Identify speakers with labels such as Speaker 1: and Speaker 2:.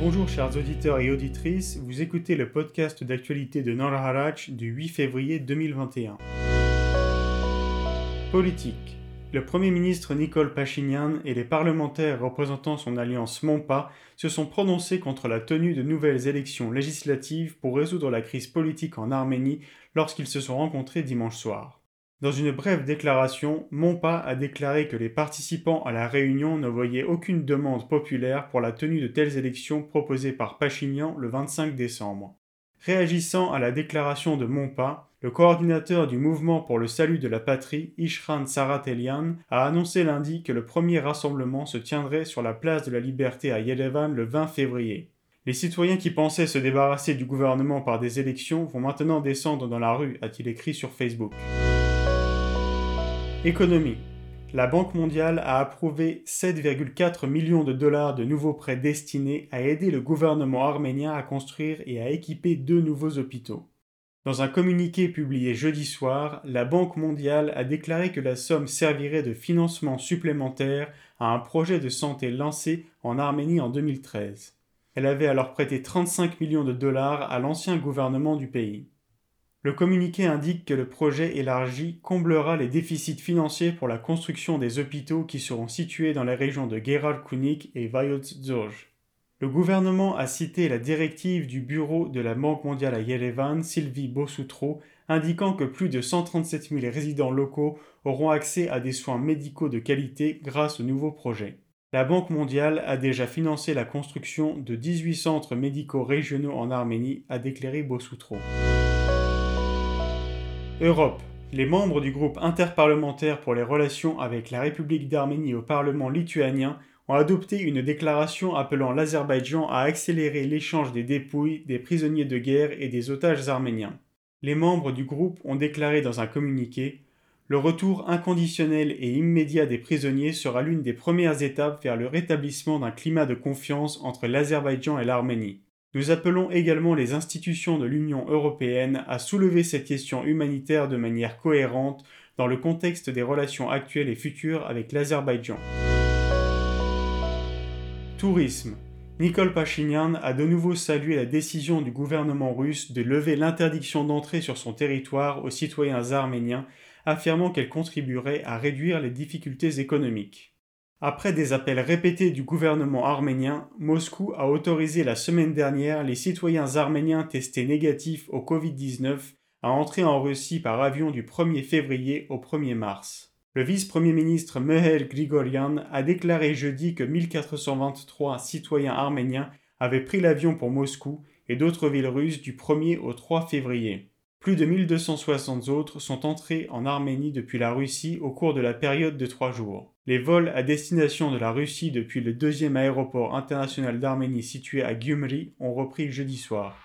Speaker 1: Bonjour chers auditeurs et auditrices, vous écoutez le podcast d'actualité de Norharach du 8 février 2021. Politique. Le Premier ministre Nicole Pachinian et les parlementaires représentant son alliance MONPA se sont prononcés contre la tenue de nouvelles élections législatives pour résoudre la crise politique en Arménie lorsqu'ils se sont rencontrés dimanche soir. Dans une brève déclaration, MONPA a déclaré que les participants à la réunion ne voyaient aucune demande populaire pour la tenue de telles élections proposées par Pachinian le 25 décembre. Réagissant à la déclaration de MONPA, le coordinateur du mouvement pour le salut de la patrie, Ishran Saratelian, a annoncé lundi que le premier rassemblement se tiendrait sur la place de la Liberté à Yerevan le 20 février. Les citoyens qui pensaient se débarrasser du gouvernement par des élections vont maintenant descendre dans la rue, a-t-il écrit sur Facebook. Économie. La Banque mondiale a approuvé 7,4 millions de dollars de nouveaux prêts destinés à aider le gouvernement arménien à construire et à équiper deux nouveaux hôpitaux. Dans un communiqué publié jeudi soir, la Banque mondiale a déclaré que la somme servirait de financement supplémentaire à un projet de santé lancé en Arménie en 2013. Elle avait alors prêté 35 millions de dollars à l'ancien gouvernement du pays. Le communiqué indique que le projet élargi comblera les déficits financiers pour la construction des hôpitaux qui seront situés dans les régions de Gerar Kunik et Vayotzorj. Le gouvernement a cité la directive du bureau de la Banque mondiale à Yerevan, Sylvie Bossoutro, indiquant que plus de 137 000 résidents locaux auront accès à des soins médicaux de qualité grâce au nouveau projet. La Banque mondiale a déjà financé la construction de 18 centres médicaux régionaux en Arménie, a déclaré Bossoutro. Europe. Les membres du groupe interparlementaire pour les relations avec la République d'Arménie au Parlement lituanien ont adopté une déclaration appelant l'Azerbaïdjan à accélérer l'échange des dépouilles des prisonniers de guerre et des otages arméniens. Les membres du groupe ont déclaré dans un communiqué Le retour inconditionnel et immédiat des prisonniers sera l'une des premières étapes vers le rétablissement d'un climat de confiance entre l'Azerbaïdjan et l'Arménie. Nous appelons également les institutions de l'Union européenne à soulever cette question humanitaire de manière cohérente dans le contexte des relations actuelles et futures avec l'Azerbaïdjan. Tourisme. Nicole Pachinian a de nouveau salué la décision du gouvernement russe de lever l'interdiction d'entrée sur son territoire aux citoyens arméniens, affirmant qu'elle contribuerait à réduire les difficultés économiques. Après des appels répétés du gouvernement arménien, Moscou a autorisé la semaine dernière les citoyens arméniens testés négatifs au Covid-19 à entrer en Russie par avion du 1er février au 1er mars. Le vice-premier ministre Mehel Grigorian a déclaré jeudi que 1423 citoyens arméniens avaient pris l'avion pour Moscou et d'autres villes russes du 1er au 3 février. Plus de 1260 autres sont entrés en Arménie depuis la Russie au cours de la période de trois jours. Les vols à destination de la Russie depuis le deuxième aéroport international d'Arménie situé à Gyumri ont repris jeudi soir.